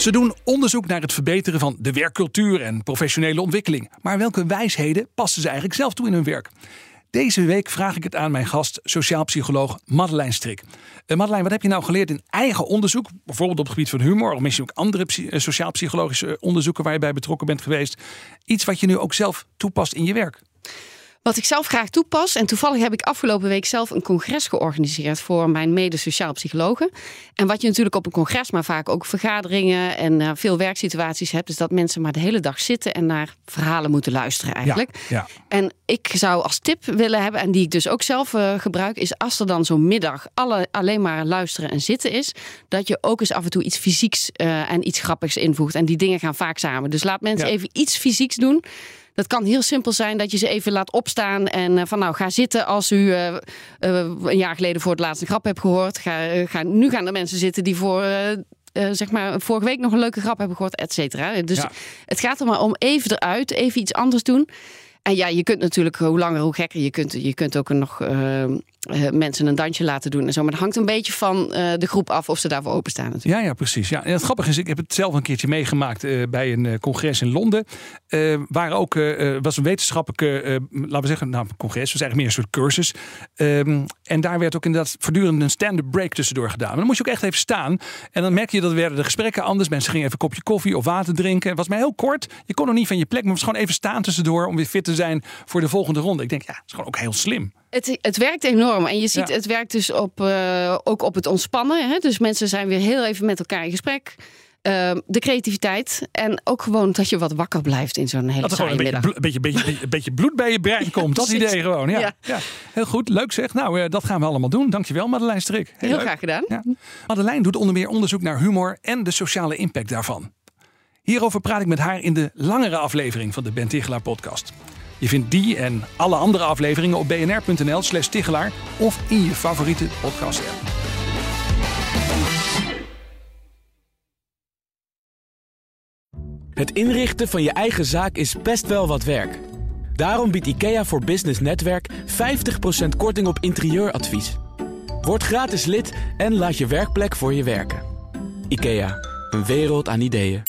Ze doen onderzoek naar het verbeteren van de werkcultuur en professionele ontwikkeling. Maar welke wijsheden passen ze eigenlijk zelf toe in hun werk? Deze week vraag ik het aan mijn gast, sociaal psycholoog Madeleine Strik. Uh, Madeleine, wat heb je nou geleerd in eigen onderzoek? Bijvoorbeeld op het gebied van humor, of misschien ook andere uh, sociaal-psychologische onderzoeken waar je bij betrokken bent geweest. Iets wat je nu ook zelf toepast in je werk. Wat ik zelf graag toepas. En toevallig heb ik afgelopen week zelf een congres georganiseerd voor mijn mede-sociaal psychologen. En wat je natuurlijk op een congres, maar vaak ook vergaderingen en uh, veel werksituaties hebt, is dat mensen maar de hele dag zitten en naar verhalen moeten luisteren eigenlijk. Ja, ja. En ik zou als tip willen hebben, en die ik dus ook zelf uh, gebruik, is als er dan zo'n middag alle, alleen maar luisteren en zitten is, dat je ook eens af en toe iets fysieks uh, en iets grappigs invoegt. En die dingen gaan vaak samen. Dus laat mensen Ja. even iets fysieks doen. Dat kan heel simpel zijn dat je ze even laat opstaan en uh, van nou ga zitten als u uh, uh, een jaar geleden voor het laatst een grap hebt gehoord. Ga, eh, ga, nu gaan er mensen zitten die voor zeg maar vorige week nog een leuke grap hebben gehoord, et cetera. Dus Ja. het gaat er maar om even eruit, even iets anders doen. En ja, je kunt natuurlijk hoe langer hoe gekker. Je kunt, je kunt ook nog uh, uh, mensen een dansje laten doen en zo. Maar het hangt een beetje van uh, de groep af of ze daarvoor openstaan. Natuurlijk. Ja, ja, precies. Ja. En het grappige is, ik heb het zelf een keertje meegemaakt bij een congres in Londen. Waar ook was een wetenschappelijke, laten we zeggen, nou, congres, was eigenlijk meer een soort cursus. Um, en daar werd ook inderdaad voortdurend een stand-up break tussendoor gedaan. Dan moest je ook echt even staan. En dan merk je dat werden de gesprekken anders. Mensen gingen even een kopje koffie of water drinken. Het was maar heel kort. Je kon nog niet van je plek, maar was gewoon even staan tussendoor om weer fit te zijn voor de volgende ronde. Ik denk, ja, het is gewoon ook heel slim. Het, het werkt enorm. En je ziet, ja. het werkt dus op, uh, ook op het ontspannen. Hè? Dus mensen zijn weer heel even met elkaar in gesprek. Uh, de creativiteit. En ook gewoon dat je wat wakker blijft in zo'n hele Dat gewoon een beetje, middag. beetje, beetje, beetje, beetje, bloed bij je brein komt. dat idee gewoon. Ja. Ja. ja. Heel goed, leuk zeg. Nou, uh, dat gaan we allemaal doen. Dankjewel Madeleine Strik. Heel, heel graag gedaan. Ja. Madeleine doet onder meer onderzoek naar humor en de sociale impact daarvan. Hierover praat ik met haar in de langere aflevering van de Ben Tichelaar podcast. Je vindt die en alle andere afleveringen op bnr.nl slash Tichelaar of in je favoriete podcast app. Het inrichten van je eigen zaak is best wel wat werk. Daarom biedt IKEA voor Business Netwerk 50% korting op interieuradvies. Word gratis lid en laat je werkplek voor je werken. IKEA, een wereld aan ideeën.